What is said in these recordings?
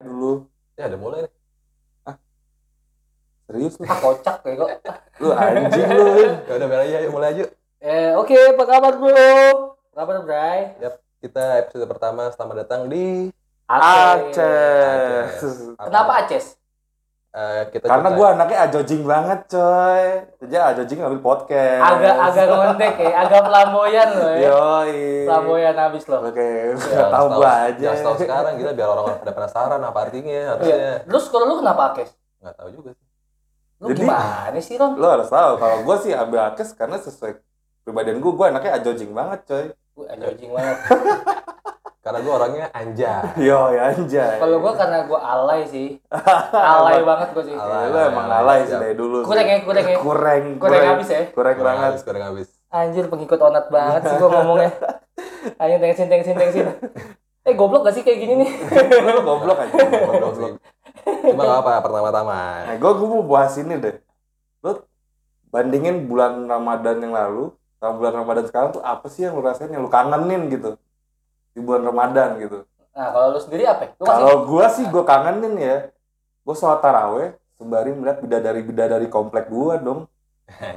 dulu Ya udah mulai nih. serius lu Ah, kocak kayak kok. lu anjing lu. Ya udah mulai aja, yuk, mulai aja. Eh, oke, apa kabar bro? Apa kabar, Bray? Kita episode pertama selamat datang di Aceh Kenapa Aceh? Eh, kita karena gua anaknya ajojing banget coy jadi ajojing ngambil podcast Agak agak ngontek ya, agak flamboyan loh ya. yoi Flamboyan habis loh. oke nggak tahu tahu- gua aja Jangan tahu sekarang kita biar orang-orang pada penasaran apa artinya Iya. harusnya. Terus kalau lu kenapa Akes? Nggak tahu juga sih. Lu Jadi- gimana sih, Ron? lo harus tahu kalau gua sih ambil akes karena sesuai pribadian gua gua anaknya ajojing banget coy Gue anjing banget. Karena gue orangnya anja. yo ya anjay Kalau gua karena gua alay sih. alay banget gua sih. Alay. Lu emang alay sih Siap. dari dulu sih. Kurang ya, kurang ya. kurang Kurang habis ya. kurang Kurang banget kurang habis. Anjir pengikut onat banget sih gua ngomongnya. Ayo tengsin tengsin tengsin. Eh goblok gak sih kayak gini nih? goblok aja Goblok. Cuma apa pertama-tama. Nah, gue gue mau bahas ini deh. Lu bandingin bulan Ramadan yang lalu sama bulan Ramadan sekarang tuh apa sih yang lu rasain yang lu kangenin gitu di bulan Ramadan gitu. Nah, kalau lu sendiri apa? Lu masih Kalau gua sih gua kangenin ya. Gua sholat taraweh sembari melihat bidadari-bidadari komplek gua dong.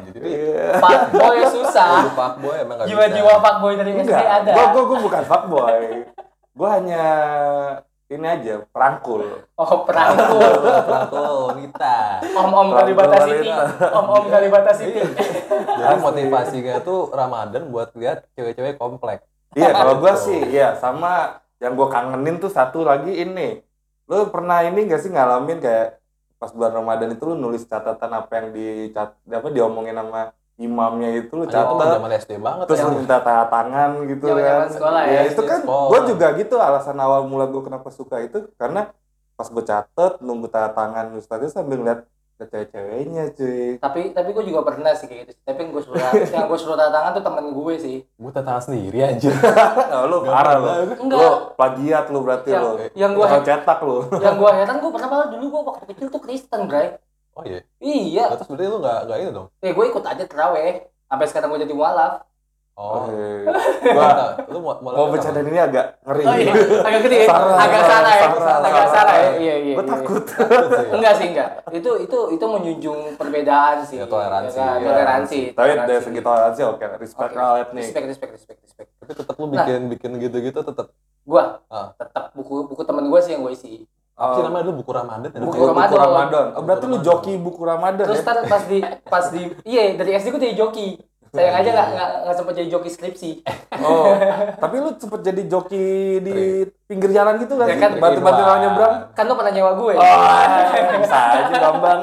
Jadi Iya. Pak boy susah. lu fuckboy emang nggak bisa. Jiwa-jiwa Pak boy dari SD ada. gua, gua, gua bukan fuckboy. Gua hanya ini aja, perangkul. Oh, perangkul. Perangkul wanita. Om-om Kalibata Perangkul City. wanita. Om-om Kalibata City. Jadi motivasinya tuh Ramadan buat lihat cewek-cewek komplek. Iya, kalau gua Betul. sih, iya sama yang gua kangenin tuh satu lagi ini. Lu pernah ini gak sih ngalamin kayak pas bulan Ramadan itu lu nulis catatan apa yang di apa diomongin sama imamnya itu lu catat zaman SD banget terus ya. lu minta tanda tangan gitu Zaman-zaman kan. sekolah ya, Iya, SD itu kan sekolah. gua juga gitu alasan awal mula gua kenapa suka itu karena pas gua catet nunggu tanda tangan ustaznya sambil ngeliat ke cewek-ceweknya cuy. Tapi tapi gue juga pernah sih kayak gitu. Tapi yang gue suruh yang gue suruh tanda tangan tuh temen gue sih. Gue tangan sendiri anjir. Nah, lu Gak parah lu. Enggak. Lu plagiat lu berarti Yang lu. yang gue cetak lu. yang gue heran gue pernah malah dulu gue waktu kecil tuh Kristen, Bray. Oh iya. Iya. Terus berarti lu nggak nggak ini dong? Eh gue ikut aja teraweh. Sampai sekarang gue jadi mualaf. Oh. Oke. Gua lu mau mau Mau bercanda ini agak ngeri. Oh iya, agak gede ya. Salah, agak salah, salah ya. salah, agak salah. ya. Iya, iya. Gue iya. takut. Enggak sih, enggak. Itu itu itu menjunjung perbedaan sih. Ya, toleransi. Ya, kan? Ya, toleransi. Tapi dari toleransi. segi toleransi oke, respect Oke. lah nih. Respect, respect, respect, respect. Tapi tetap lu bikin bikin gitu-gitu tetap Gua Ah. tetap buku buku temen gue sih yang gue isi. apa sih Oh. namanya dulu buku Ramadan ya? Buku Buku Ramadan. Ramadan. Oh, berarti Buku lu joki buku Ramadan Terus ya? pas di pas di iya dari SD gue jadi joki. Sayang aja nggak nggak sempet jadi joki skripsi. Oh, tapi lu sempet jadi joki di pinggir jalan gitu kan? Ya kan, Bantu-bantu orang nyebrang. Kan lo pernah nyewa gue. Oh, bisa aja Bambang.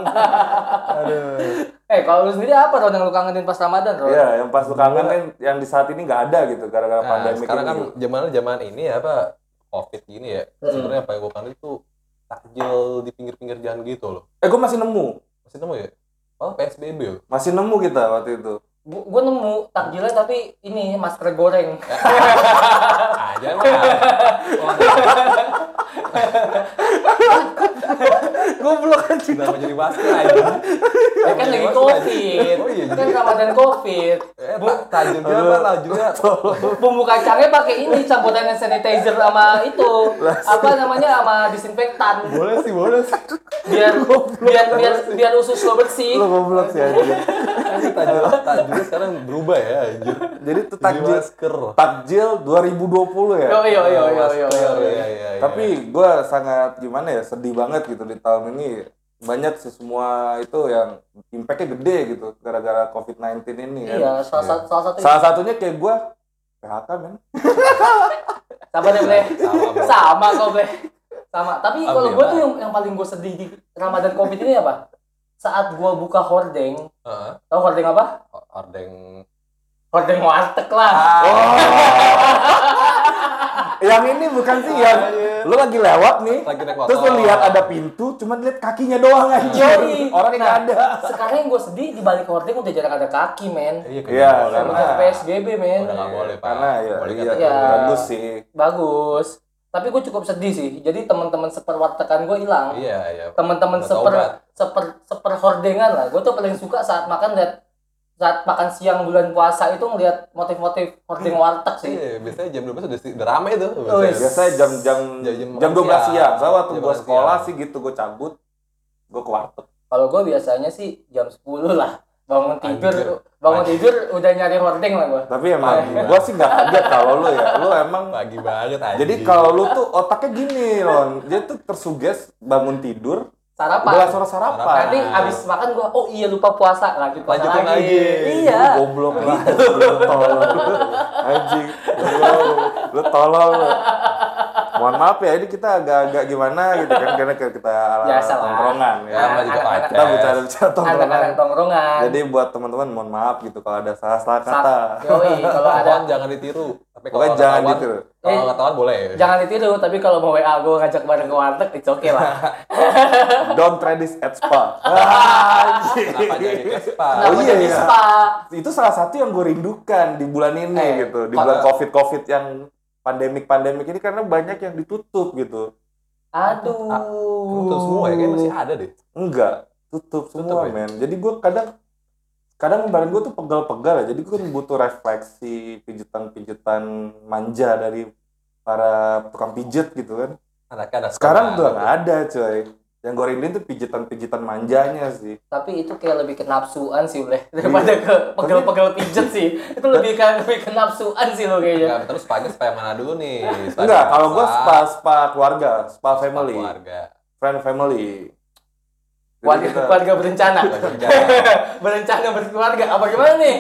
Aduh. Eh kalau lu sendiri apa Ron yang lu kangenin pas Ramadan Ron? Iya, yang pas lu kangen kan yang di saat ini nggak ada gitu gara-gara Nah, pandemi sekarang kan ini. zaman zaman ini ya apa covid gini ya. Hmm. Sebenarnya apa yang gue kangen itu takjil di pinggir-pinggir jalan gitu loh. Eh, gue masih nemu. Masih nemu ya? Oh PSBB loh. Masih nemu kita waktu itu. Gu- Gue nemu takjilnya tapi ini masker goreng. Aja mah. Goblok anjing. Kenapa jadi masker aja? Ya kan lagi covid. Oh iya, Kan Ramadan covid. Eh, tak- tajilnya apa? Tajilnya Bumbu kacangnya pakai ini campuran sanitizer sama itu apa namanya sama disinfektan boleh sih, boleh sih. biar biar biar biar usus lo bersih. Lu goblok sih anjing. Anjir, tajil, tajilnya sekarang berubah ya, anjir. Jadi itu takjil masker. takjil 2020 ya. Yo yo yo yo yo. Iya, iya, iya. Tapi gue sangat gimana ya sedih banget gitu di tahun ini banyak sih semua itu yang impactnya gede gitu gara-gara COVID-19 ini kan. Iya, salah satu salah satu Salah satunya kayak gue PHK men. sama deh Ble. Sama, kok Ble. Sama. Tapi kalau gue Alhamdulillah. tuh yang yang paling gue sedih di Ramadan Covid ini apa? Saat gue buka hordeng, Heeh. tahu hordeng apa? Ordeng Hordeng warteg lah. Oh. yang ini bukan sih yang lu lagi lewat nih. lagi naik motor. Terus lu lihat ada pintu, cuman lihat kakinya doang aja. Orangnya nggak ada. Sekarang yang gue sedih di balik hordeng udah jarang ada kaki, men. Iya, Iya, karena-. Semenjak PSBB, men. Udah nggak boleh, Pak. Karena ya, Boleh iya? Iya. bagus sih. Bagus. Tapi gue cukup sedih sih. Jadi teman-teman seperwartekan gue hilang. Iya, iya. Teman-teman seper seper seper hordengan lah. Gue tuh paling suka saat makan lihat saat makan siang bulan puasa itu ngelihat motif-motif hoarding warteg sih. Iya, biasanya jam 12 udah, udah rame tuh. Oh, iya. Biasanya jam-jam Jam- jam jam makan 12 siang. siang. Saya waktu Jam gua sekolah siang. sih gitu, gua cabut, gua ke warteg. Kalau gue biasanya sih jam 10 lah. Bangun tidur, Anjir. bangun tidur udah nyari hoarding lah gue. Tapi emang Pagi gua sih nggak kaget kalau lu ya. Lu emang Pagi banget aja. jadi kalau lu tuh otaknya gini, Ron. Dia tuh tersuges bangun tidur, Sarapan. belas suara sarapan. Nanti abis makan gue, oh iya lupa puasa, lanjut puasa Lanjutin lagi. lagi. Iya. Lu goblok lah. Lu tolol. Anjing. Lu, lu tolol. Mohon maaf ya, ini kita agak-agak gimana gitu kan karena kita ala Biasa tongkrongan ya. Sama juga podcast. Kita bicara-bicara tongkrongan. Anak-anak tongkrongan. Jadi buat teman-teman mohon maaf gitu kalau ada salah-salah kata. Yoi, kalau ada jangan ditiru. Tapi kalau Pokoknya jangan ketahuan- gitu. Eh, Kalau ketahuan boleh. jangan ditiru, tapi kalau mau WA gue ngajak bareng ke warteg, it's okay lah. Don't try this at spa. Kenapa jadi ke spa? Oh, iya, jadi iya. spa? Itu salah satu yang gue rindukan di bulan ini Eh, gitu. Di bulan covid-covid yang pandemik-pandemik ini karena banyak yang ditutup gitu. Aduh. Tutup semua ya, kayaknya masih ada deh. Enggak, tutup semua ya? men. Jadi gue kadang kadang badan gue tuh pegal-pegal ya. Jadi gue butuh refleksi, pijetan-pijetan manja dari para tukang pijet gitu kan. Anaknya ada Sekarang sekolah. udah nggak ada coy. Yang gue rinduin tuh pijetan-pijetan manjanya sih. Tapi itu kayak lebih ke nafsuan sih, boleh daripada ke pegel-pegel pijet sih. Itu lebih ke lebih ke nafsuan sih lo kayaknya. Enggak, terus spanya supaya mana dulu nih? Spa Enggak, kalau gue spa spa keluarga, spa spa family, keluarga. friend family. Keluarga, kita- keluarga berencana. Keluarga. berencana berkeluarga. Apa gimana nih?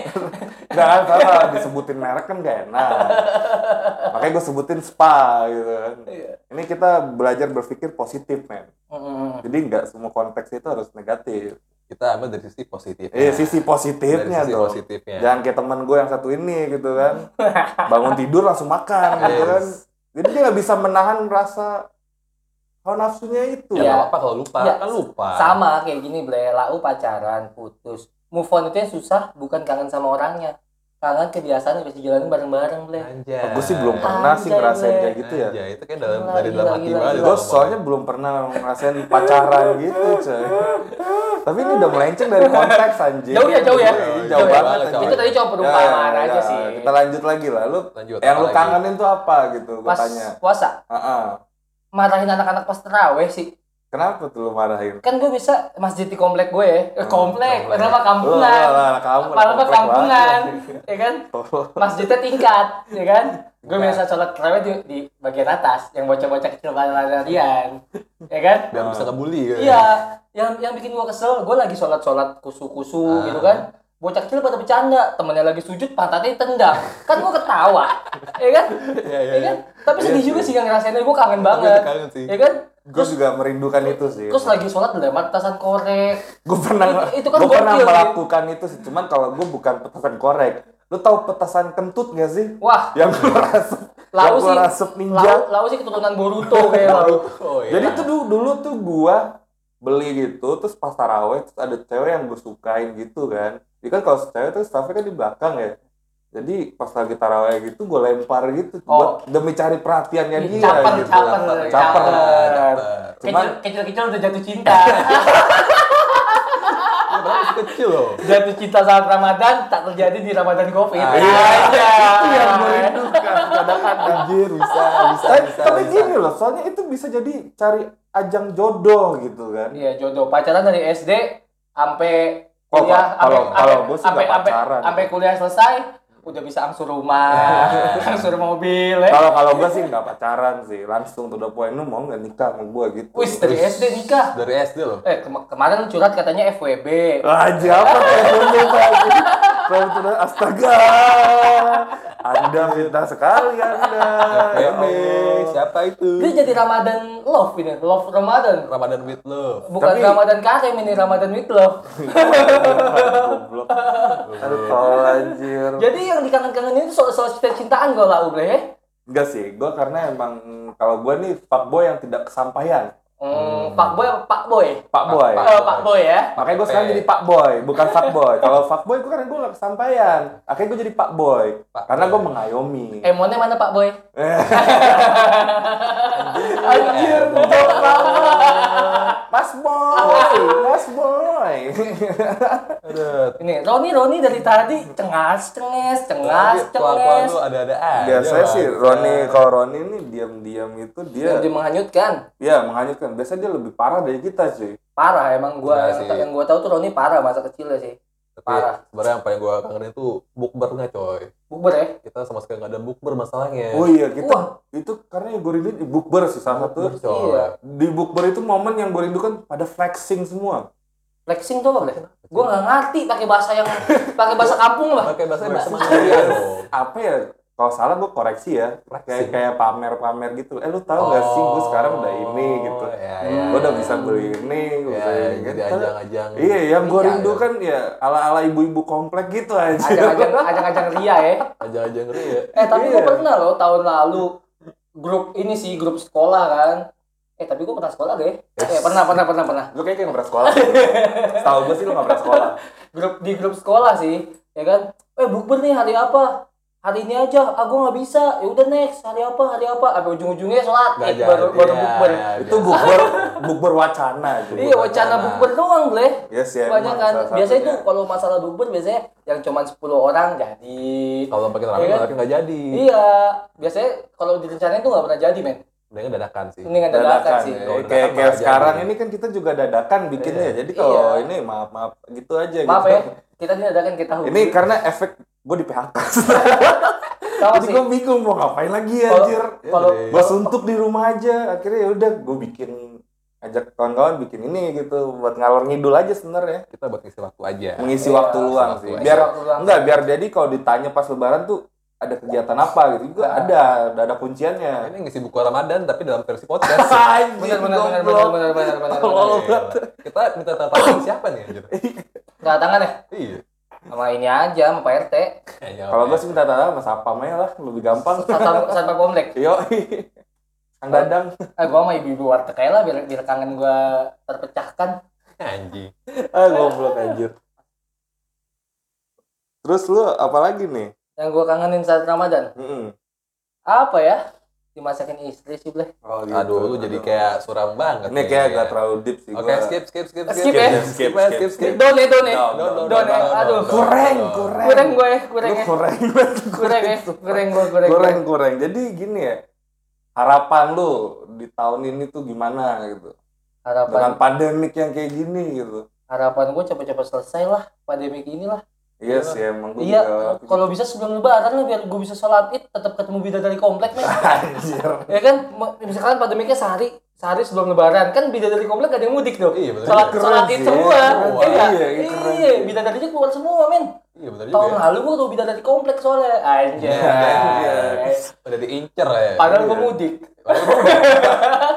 Enggak kan salah disebutin merek kan gak enak. Makanya gue sebutin spa gitu kan. Iya. Ini kita belajar berpikir positif men. Mm-mm. Jadi nggak semua konteks itu harus negatif. Kita ambil dari sisi positif. Eh sisi positifnya dari sisi tuh. positifnya. Jangan kayak teman gue yang satu ini gitu kan. Bangun tidur langsung makan gitu Yes. kan. Jadi dia nggak bisa menahan rasa hawa nafsunya itu. Ya Iya. nggak apa kalau lupa, Iya. kan lupa. Sama kayak gini, Ble. Lau pacaran, putus. Move on itu yang susah, bukan kangen sama orangnya. Kangen kebiasaan bisa jalanin bareng-bareng, Ble. Anjay. Gue sih belum pernah sih Anjay, ngerasain Ble. kayak gitu ya. Anjay, itu kayak dalam Gila, dari gila, dalam hati banget. Gue soalnya belum pernah ngerasain pacaran gitu coy. Tapi ini udah melenceng dari konteks anjing. Jauh ya, jauh ya. Jauh, Jauh ya. banget Jauh. Itu tadi cuma perumpamaan Ya, ya, aja ya. sih. Kita lanjut lagi lah. Lu Lanjut. yang lu lagi? kangenin tuh apa gitu? Gue Pas tanya. puasa, Heeh. Marahin anak-anak pas terawih sih. Kenapa tuh lu marahin? Kan gue bisa masjid di komplek gue ya. Eh, komplek, komplek. Lu kampungan. lah, kamu mah kampungan. Ya kan? Tolol. Masjidnya tingkat, ya kan? Gue biasa sholat terawih di, di bagian atas, yang bocah-bocah kecil lari-larian. Ya kan? Biar bisa ngebully gitu. Iya, yang yang bikin gua kesel, gua lagi sholat-sholat kusu-kusu Ah. gitu kan. Bocah kecil pada bercanda, temennya lagi sujud, pantatnya ditendang. Kan gua ketawa, ya kan? Iya, iya. Ya kan? Tapi sedih Iya juga sih. yang ngerasainnya, gua kangen banget. kangen sih. Ya kan? Gue juga merindukan itu sih. Terus lagi sholat dilempar petasan korek. gue pernah Itu- itu kan gue pernah gokil, melakukan itu sih. Cuman kalau gue bukan petasan korek. Lu tahu petasan kentut gak sih? Wah, Yang gue rasep, Lau gue sih, rasep ninja. lau, lau sih keturunan Boruto kayak lau. Oh, iya. Jadi tuh dulu, dulu tuh gua beli gitu, terus pas taraweh terus ada cewek yang gue sukain gitu kan. Jadi kan kalau cewek tuh staffnya kan di belakang ya. Jadi pas lagi taraweh gitu gue lempar gitu Oh. buat demi cari perhatiannya dia Caper, gitu. caper, Caper. caper. Cuman- Kecil, kecil-kecil udah jatuh cinta. Iya, kecil loh. jatuh cinta saat Ramadan tak terjadi di Ramadan Covid. Ah, Iya, Iya. itu yang gue rindukan kadang-kadang. Anjir, bisa, bisa, Tapi, bisa. tapi bisa. gini loh, soalnya itu bisa jadi cari ajang jodoh gitu kan. Iya jodoh pacaran dari SD sampai Oh, kuliah kalau- sampai- kalau gua sih sampai nggak pacaran. sampai kuliah selesai udah bisa angsur rumah, angsur mobil ya. Kalau kalau gue sih nggak pacaran sih, langsung tuh udah poin lu mau nggak nikah sama gue gitu. Wis dari SD nikah. Dari SD loh. Eh kema- kemarin curhat katanya FWB. Aja apa tuh sudah astaga. Anda minta sekali Anda. Ya siapa itu? Dia jadi Ramadan love ini, love Ramadan. Ramadan with love. Bukan Tapi- Ramadan Karim ini Ramadan with love. Aduh tolol anjir. Jadi yang dikangen-kangenin itu soal soal cinta-cintaan gue lah udah ya. Enggak sih, gue karena emang kalau gue nih fuckboy yang tidak kesampaian. Hmm, Pak Boy apa Pak Boy? Pak boy. Pak- Eh, Pak Boy ya. Makanya gue sekarang jadi Pak Boy, bukan fuckboy. Kalau fuckboy gue karena gue gak kesampaian. Akhirnya gue jadi Pak Boy. Pak Karena Boy. gue mengayomi. Emonnya mana Pak Boy? Anjir, jauh banget. Mas Boy, Mas Boy. Ini Roni Roni dari tadi cengas cenges cengas cenges. lu ada-ada aja. Biasanya sih. Roni kalau Roni ini diam-diam itu dia dia menghanyutkan. ya menghanyutkan. Biasanya dia lebih parah dari kita sih. Parah emang gua Enggak yang, sih. yang gua tahu tuh Roni parah masa kecilnya sih. Tapi Parah. sebenarnya yang paling gua kangenin tuh bukbernya coy. Bukber ya. Kita sama sekali nggak ada bukber masalahnya. Oh iya kita Wah. itu karena yang gue rindu bukber sih salah satu. coy. Iya. Di bukber itu momen yang gue rindukan pada flexing semua. Flexing tuh apa deh? Gua nggak ngerti pakai bahasa yang pakai bahasa kampung lah. Pakai bahasa bahasa. Mandarin dong. Apa ya? Kalau salah gue koreksi ya. Kayak kayak pamer-pamer gitu. Eh lu tahu gak sih gue sekarang udah ini gitu. Ya, ya. Gue udah bisa beli ini, gue Ya, bisa ini gitu. ajang-ajang. Iya, yang gue Iya, rindu kan ya ala-ala ibu-ibu komplek gitu aja. Ajang-ajang ajang-ajang ria ya. Ajang-ajang ya. Eh tapi gua Iya. pernah loh tahun lalu grup ini sih grup sekolah kan. Eh tapi gua pernah sekolah deh. Eh pernah pernah pernah pernah. Lu kayaknya nggak pernah sekolah. Tahu gue sih lu nggak pernah sekolah. Grup di grup sekolah sih, ya kan? Eh bukber nih hari apa? Hari ini aja, ah gua nggak bisa. Ya udah next, hari apa? Hari apa? Sampai ujung-ujungnya sholat Id, baru jadi, baru ya, bukber. ya, Itu bukber bukber wacana. itu. Iya wacana bukber doang, Ble. Yes ya. Banyak kan. salah Biasanya satunya. kalau masalah bukber biasanya yang cuma 10 orang jadi. Kalau kita rame Iya kan? nggak jadi. Iya, biasanya kalau direncanain tuh nggak pernah jadi, men. Mendingan dadakan sih. Mendingan dadakan dadakan sih. ya. Kayak kayak sekarang ini kan kita juga dadakan bikinnya Iya. jadi kalau Iya. ini maaf maaf gitu aja Maaf gitu. ya, kita dadakan kita hubungi. ini karena efek gue di PHK jadi sih. gue bingung mau ngapain lagi Kalau- anjir Kalau gue suntuk di rumah aja akhirnya ya udah gue bikin ajak kawan-kawan bikin ini gitu buat ngalor ngidul aja sebenarnya Kita buat ngisi waktu aja. mengisi Iya, waktu luang sih aja. biar Waktu luang. enggak biar jadi kalau ditanya pas lebaran tuh ada kegiatan apa gitu juga Nah. ada ada ada kunciannya Ini ngisi buku Ramadan tapi dalam versi podcast. Benar benar benar benar benar benar benar. Kita minta tanda tangan siapa nih anjir? Nggak tangan ya? Iya. Sama ini aja sama Pak RT. Kayaknya Kalau gue ya? sih minta tanya sama Sapam aja lah, lebih gampang. Satpam satpam komplek. Yo, Kang Dadang. Ah gua sama ibu-ibu warteg aja lah biar biar kangen gua terpecahkan. anjing. Ah, goblok anjir. Terus lu apa lagi nih? Yang gua kangenin saat Ramadan. Mm-mm. Apa ya? Dimasakin istri sih, Bleh. Oh, Aduh, lu jadi kayak suram banget. Ini nih. kayak gak terlalu deep sih Oke, gua. skip, skip, skip, Skip ya? skip, skip, skip, skip. Don ya, don ya. Don, Don, ya. Aduh. Kurang, don. kurang. Kurang gue, kurang Lu ya. kurang Kurang ya. Kurang gua, kurang. kurang gua. kurang. Jadi gini ya. Harapan lu di tahun ini tuh gimana gitu? Dengan Harapan pandemik yang kayak gini gitu. harapan gua cepet-cepet selesai lah pandemi ini lah. Iya sih emang gua Iya, kalau bisa sebelum lebaran lah biar gue bisa sholat id tetap ketemu bidadari komplek men. anjir. ya kan, misalkan pandemiknya sehari sehari sebelum lebaran kan bidadari komplek gak ada yang mudik tuh. Iya, betul. Sholat Keren sholat id sih, semua. keren. Iya, Iya, iya, keren iya, bidadarinya keluar semua men. Iya, betul juga. Tahun ya. lalu gue tuh bidadari komplek soalnya. Anjay. Iya. Udah diincer ya. Padahal gue Iya. mudik.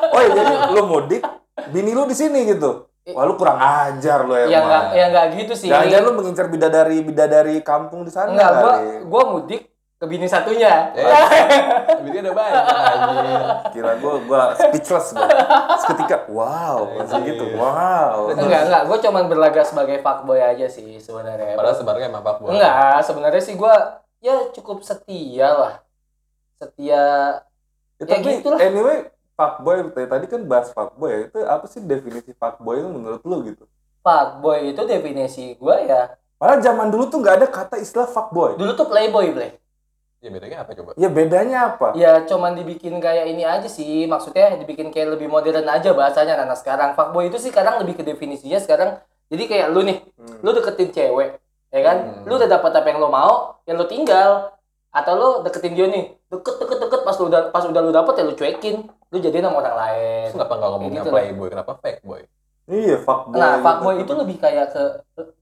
Oh iya, jadi lu mudik, bini lu di sini gitu. Wah lu kurang ajar lu emang. Ya enggak ya enggak gitu sih. Jangan-jangan lu mengincar bidadari bidadari kampung di sana Enggak, gua gua mudik ke bini satunya. Eh, Bini ada banyak anjir. Kira gua gua speechless gua. Seketika wow, langsung Anjir. gitu. Wow. Enggak, enggak, gua cuman berlagak sebagai fuckboy aja sih sebenarnya. Padahal sebenarnya emang Pak Boy. Enggak, sebenarnya sih gua ya cukup setia lah. Setia Ya, Ya tapi gitulah. anyway, fuckboy tadi tadi kan bahas fuckboy ya. Itu apa sih definisi fuckboy itu menurut lu gitu? fuckboy itu definisi gua ya. Padahal zaman dulu tuh nggak ada kata istilah fuckboy. Dulu tuh playboy, Blay. Ya bedanya apa coba? Ya bedanya apa? Ya cuman dibikin kayak ini aja sih. Maksudnya dibikin kayak lebih modern aja bahasanya karena sekarang fuckboy itu sih sekarang lebih ke definisinya sekarang. Jadi kayak lu nih, Hmm. lu deketin cewek, ya kan? Hmm. Lu udah dapat apa yang lu mau, ya lu tinggal. Atau lu deketin dia nih, deket deket deket lu udah pas udah lu dapet ya lu cuekin, lu jadiin sama orang lain. Terus kenapa nggak ngomongnya gitu lah. playboy? Kenapa fake boy? Iya fuckboy. Nah, gitu. fuckboy itu lebih kayak ke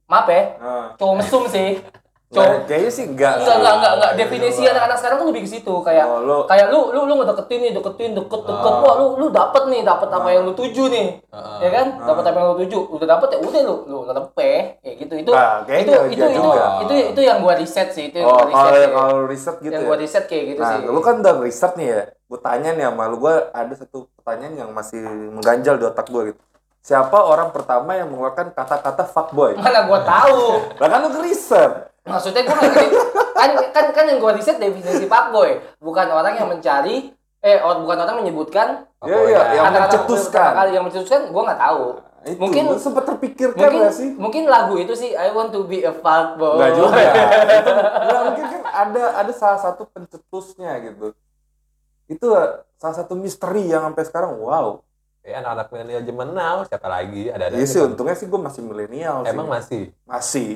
maaf ya, Nah, cowok mesum sih. Cowok kayaknya sih enggak. enggak enggak enggak enggak definisi anak-anak sekarang tuh lebih ke situ kayak Oh, lu kayak lu lu lu ngedeketin nih deketin deket deket Ah. wah lu lu dapet nih dapet apa yang lu tuju nih Heeh. ya kan Ah. dapet apa yang lu tuju udah dapet ya udah lu lu lepeh kayak gitu itu Nah, itu itu itu, juga. itu itu yang gua riset sih itu yang Oh, gua riset kalau kalau riset gitu yang ya. gua riset kayak gitu Nah, sih lu kan udah riset nih ya. Gue tanya nih sama lu, gue ada satu pertanyaan yang masih mengganjal di otak gue gitu. Siapa orang pertama yang mengeluarkan kata-kata fuckboy? mana gua tahu Lah kan lu riset. Maksudnya gua nggak ngerti. kan kan kan yang gua riset definisi fuckboy bukan orang yang mencari eh or, bukan orang menyebutkan Apa Iya, iya, ya? yang kata-kata mencetuskan. kata yang mencetuskan gua nggak tahu itu Mungkin- lu sempet terpikirkan mungkin nggak sih? mungkin lagu itu sih I want to be a fuckboy. Enggak juga. itu, nggak, mungkin kan ada ada salah satu pencetusnya gitu. Itu salah satu misteri yang sampai sekarang wow. Ya, anak-anak milenial zaman now siapa lagi? Ada ada. Iya sih untungnya sih gue masih milenial sih. Emang masih. masih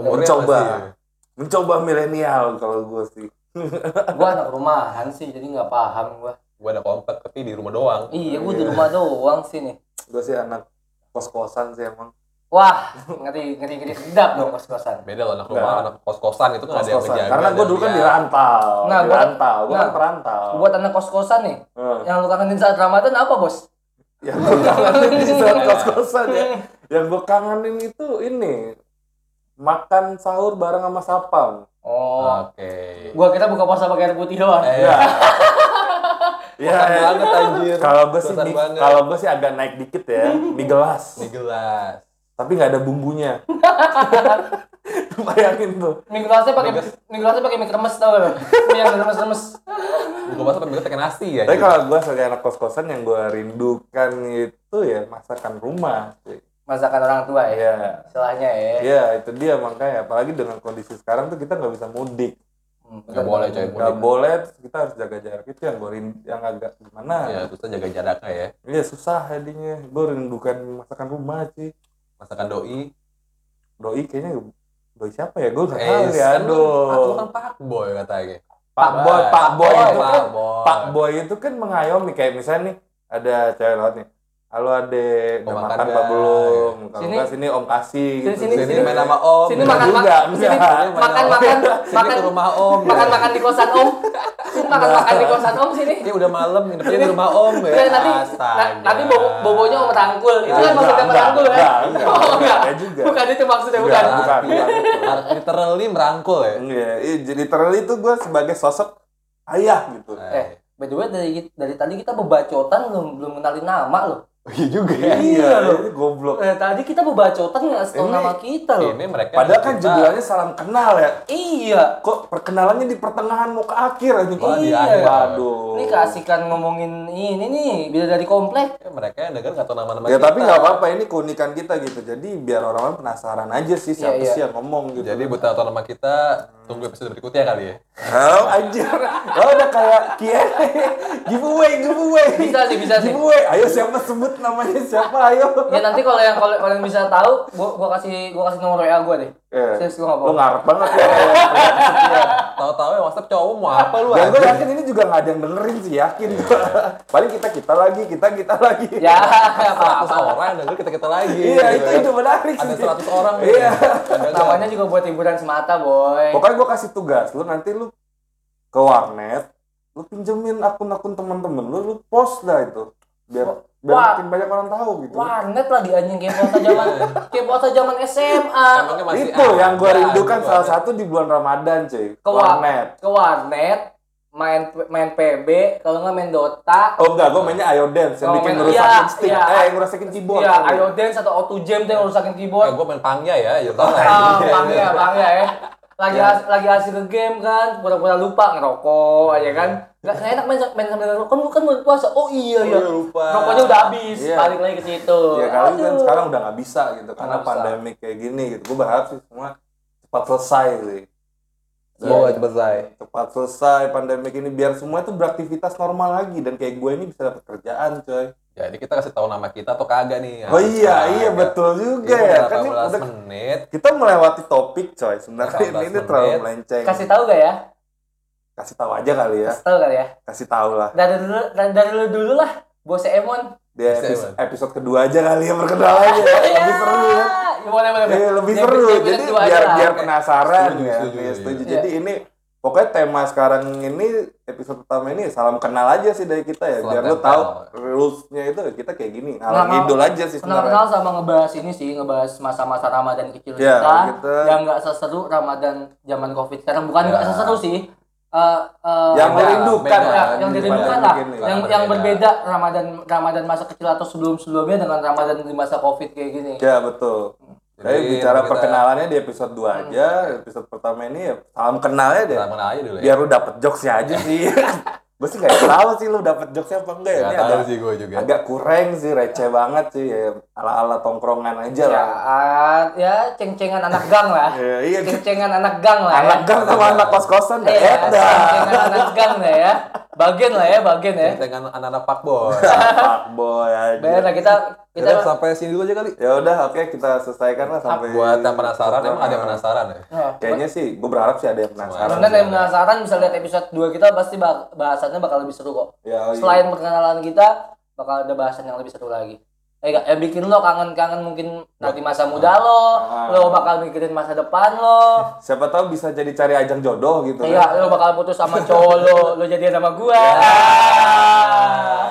mencoba mencoba milenial kalau gue sih. gua anak rumahan sih jadi nggak paham gua. Gua ada komplek tapi di rumah doang. Iya, gua di rumah doang sih nih. Gue sih anak kos-kosan sih emang. Wah, ngeri ngeri ngeri sedap dong kos-kosan. Beda loh anak rumah, anak kos-kosan itu kan ada yang menjaga. Karena gue dulu kan di rantau, Nah, di gua- rantau, gue kan nah, perantau. Buat anak kos-kosan nih, Eh, yang lu kangenin saat Ramadan apa, Bos? yang gue kangenin di saat kos-kosan ya. Yang gue kangenin itu ini makan sahur bareng sama sapam. Oh, Oke. gua kira buka puasa pakai air putih doang. Eh, Ya. Ya, Kosan ya. banget anjir. Kalau gue sih, kalau gue sih agak naik dikit ya, di gelas. Di gelas. Tapi nggak ada bumbunya. Bayangin tuh. Mie gelasnya pakai mie gelasnya pakai mie kremes tau gak? Mie yang remes-remes. Buka puasa tapi pakai nasi ya. Tapi kalau gue sebagai anak kos-kosan yang gue rindukan itu ya masakan rumah. sih. Masakan orang tua ya. Iya. Istilahnya ya. Iya, itu dia makanya. Apalagi dengan kondisi sekarang tuh kita nggak bisa mudik. Hmm, Nggak boleh coy Nggak mudik. boleh, terus kita harus jaga jarak. Itu yang gue yang agak gimana. Ya, terus jaga jaraknya ya. Iya, susah jadinya. Gue rindukan masakan rumah sih. Masakan doi. Doi kayaknya doi siapa ya? Gue nggak Eh, tahu ya. kan lu- Aku Aduh. kan pak boy katanya. Pak Boy, Pak Boy Pak itu kan Boy. Pak Boy itu kan mengayomi kayak misalnya nih ada cewek lewat nih. Halo adek, Mau udah makan makan apa belum? Kalau Sini. enggak sini om kasih Sini, gitu. sini, Sini main sama om. Sini makan juga, sini makan makan. Sini makan ke rumah om. makan makan di kosan om. Sini makan makan di kosan om sini. Ini udah malam nginepnya di rumah om ya. Ya, nanti nanti bobo, bobonya om rangkul. Itu kan Enggak, maksudnya enggak, merangkul ya? enggak, enggak, Oh, enggak. enggak juga. Bukan itu maksudnya Enggak. bukan. bukan, Literally merangkul ya. Iya, iya, jadi literally itu gue sebagai sosok ayah gitu. Eh, by the way dari dari tadi kita bebacotan belum belum kenalin nama loh. Iya juga ya. Iya, loh. ini goblok. Eh, tadi kita bebacotan nggak tahu Ini- nama kita loh. Ini mereka Padahal kan kita- judulnya salam kenal ya. Iya. Kok perkenalannya di pertengahan mau ke akhir aja Oh, di Iya. akhir. Waduh. Ini keasikan ngomongin ini nih, bila dari komplek. Ya, mereka yang denger nggak tahu nama-nama Ya kita. tapi nggak apa-apa ini keunikan kita gitu. Jadi biar orang-orang penasaran aja sih siapa Iya, iya. sih yang ngomong gitu. Jadi buat tahu nama kita, tunggu episode berikutnya kali ya. Oh anjir. Oh udah kayak Q&A. giveaway, giveaway. Bisa sih, bisa sih. Giveaway. Ayo siapa sebut namanya siapa ayo. Ya nanti kalau yang kalau kalau yang bisa tahu, gua gua kasih gua kasih nomor WA gua deh. Eh, Serius Lo bohong. ngarep banget ya. Tahu-tahu yang WhatsApp cowok mau apa lu? Dan gue yakin ini juga nggak ada yang dengerin sih, yakin. Paling kita kita lagi, kita kita lagi. Ya, nggak 100 apa-apa. orang yang denger kita-kita lagi. Iya itu itu menarik Ada sih. 100 orang nih. Iya. Namanya juga buat hiburan semata, boy. Pokoknya gue kasih tugas lu nanti lu ke warnet, lu pinjemin akun-akun teman-temen lu, lu post dah itu. Biar biar Wah. makin banyak orang tahu gitu. Warnet lagi anjing kayak puasa zaman kayak puasa zaman SMA. Itu yang gue ada rindukan salah ada. satu di bulan Ramadan, cuy. Ke wa- warnet. Ke warnet main main PB, kalau nggak main Dota. Oh enggak, gue mainnya Ayo Dance yang Oh, bikin main- ngerusakin iya, stick. iya. Eh, ngerusakin keyboard. Iya. Ayo Dance atau Auto Jam tuh yang rusakin Eh, keyboard. gue main pangnya ya, ya tau lah. Ah, bangga, bangga ya. Lagi as- lagi hasil ke game kan, pura-pura lupa ngerokok aja kan. Nggak nggak enak main, main sambil ngerokok, kan kan bulan puasa. Oh iya iya. lupa. Rokoknya udah habis, Iya. balik lagi ke situ. Ya kali kan sekarang udah nggak bisa gitu karena bisa. pandemi kayak gini gitu. Gue berharap sih semua cepat selesai sih. Semoga cepet selesai. Cepat selesai pandemi ini biar semua itu beraktivitas normal lagi dan kayak gue ini bisa dapat kerjaan, coy. Jadi kita kasih tahu nama kita atau kagak nih. Oh iya, Kagak. iya betul juga Ini ya. udah Kan ini 18 udah menit. kita melewati topik, coy. Sebenarnya 18 ini, ini terlalu melenceng. Kasih tahu gak ya? Kasih tahu aja kali ya. Kasih tahu kali ya. Kasih tahu lah. Dari dulu dari, dari dulu dulu lah, bos Emon. Di episode, episode kedua aja kali ya perkenalannya. Lebih seru ya. Ya, boleh boleh. boleh. Iya, lebih seru. Jadi biar lah. biar penasaran Setuju, ya. setuju, Iya, iya. setuju. Iya. Jadi ini pokoknya tema sekarang ini episode pertama ini salam kenal aja sih dari kita ya. Salam biar lu tempel. tahu rules-nya itu kita kayak gini. Ngalor Kenal- ngidul aja sih Kenal sebenarnya. kenal sama ngebahas ini sih, ngebahas masa-masa Ramadan kecil Ya, kita, kita- yang nggak seseru Ramadan zaman Covid sekarang. Bukan Ya. nggak seseru sih. Eh, eh, Yang Beda, merindukan beda. lah. ya, yang di dirindukan lah, ini. yang Berbeda. yang berbeda Ramadan Ramadan masa kecil atau sebelum sebelumnya dengan Ramadan di masa Covid kayak gini. Ya betul. Jadi, Jadi bicara kita- perkenalannya di episode 2 aja. Episode pertama ini ya salam kenalnya deh. Kita kenal aja dulu ya. Biar lu dapet jokesnya aja sih. Gue sih nggak tahu sih lu dapet jokesnya apa enggak ya Gak ini tahu agak sih gue juga. agak kurang sih receh banget sih ya ala ala tongkrongan aja Ya, lah ah, ya ceng-cengan anak gang lah. Ya, iya Ceng-cengan anak gang lah. anak ya. gang sama anak kos kosan Iya, Eda. ceng-cengan anak gang lah ya. Bagian lah ya, bagian ya. Dengan anak-anak pak boy. fuckboy Bayar lah aja kita kita Kita sampai sini dulu aja kali. ya udah oke kita selesaikan lah sampai Buat yang penasaran, emang ada yang penasaran ya? Nah, kayaknya sih gue berharap sih ada yang penasaran Teman-teman yang penasaran bisa lihat episode 2 kita pasti bahasannya bakal lebih seru kok. ya, iya. Selain perkenalan kita, bakal ada bahasan yang lebih seru lagi. Eh, eh bikin lo kangen-kangen mungkin nanti masa muda lo, Ah. lo bakal mikirin masa depan lo. siapa tahu bisa jadi cari ajang jodoh gitu kan. Iya, lo bakal putus sama cowok lo, lo jadian sama gua.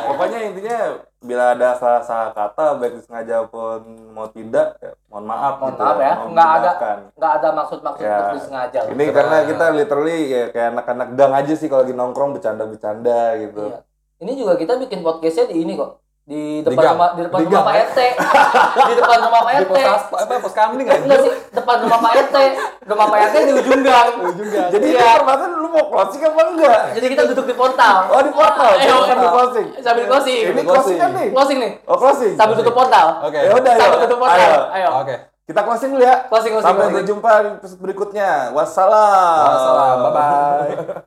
Pokoknya intinya bila ada salah-salah kata baik disengaja pun mau tidak ya, mohon maaf Mohon gitu maaf ya, mohon nggak ada nggak ada maksud-maksud Ya. untuk disengaja. Ini karena kita literally ya kayak anak-anak gang aja sih kalau lagi nongkrong bercanda-bercanda gitu. Iya. Ini juga kita bikin podcastnya di ini kok di depan gang. rumah di depan Di rumah gang, Pak ya? RT di depan rumah Pak Di RT apa pos kamling enggak sih depan rumah Pak RT rumah Pak RT di ujung gang juga. Jadi Iya. ini permasalahan lu mau closing apa enggak? jadi kita duduk di portal Oh di portal, Ayo, sambil ayo. closing. sambil closing Ini Closing. kan nih? closing nih Oh closing. sambil tutup portal Oke. Ya udah, sambil ayo. tutup portal Ayo. ayo Oke. Kita closing dulu ya. closing closing Sampai closing. berjumpa di episode berikutnya. Wassalam. Wassalam.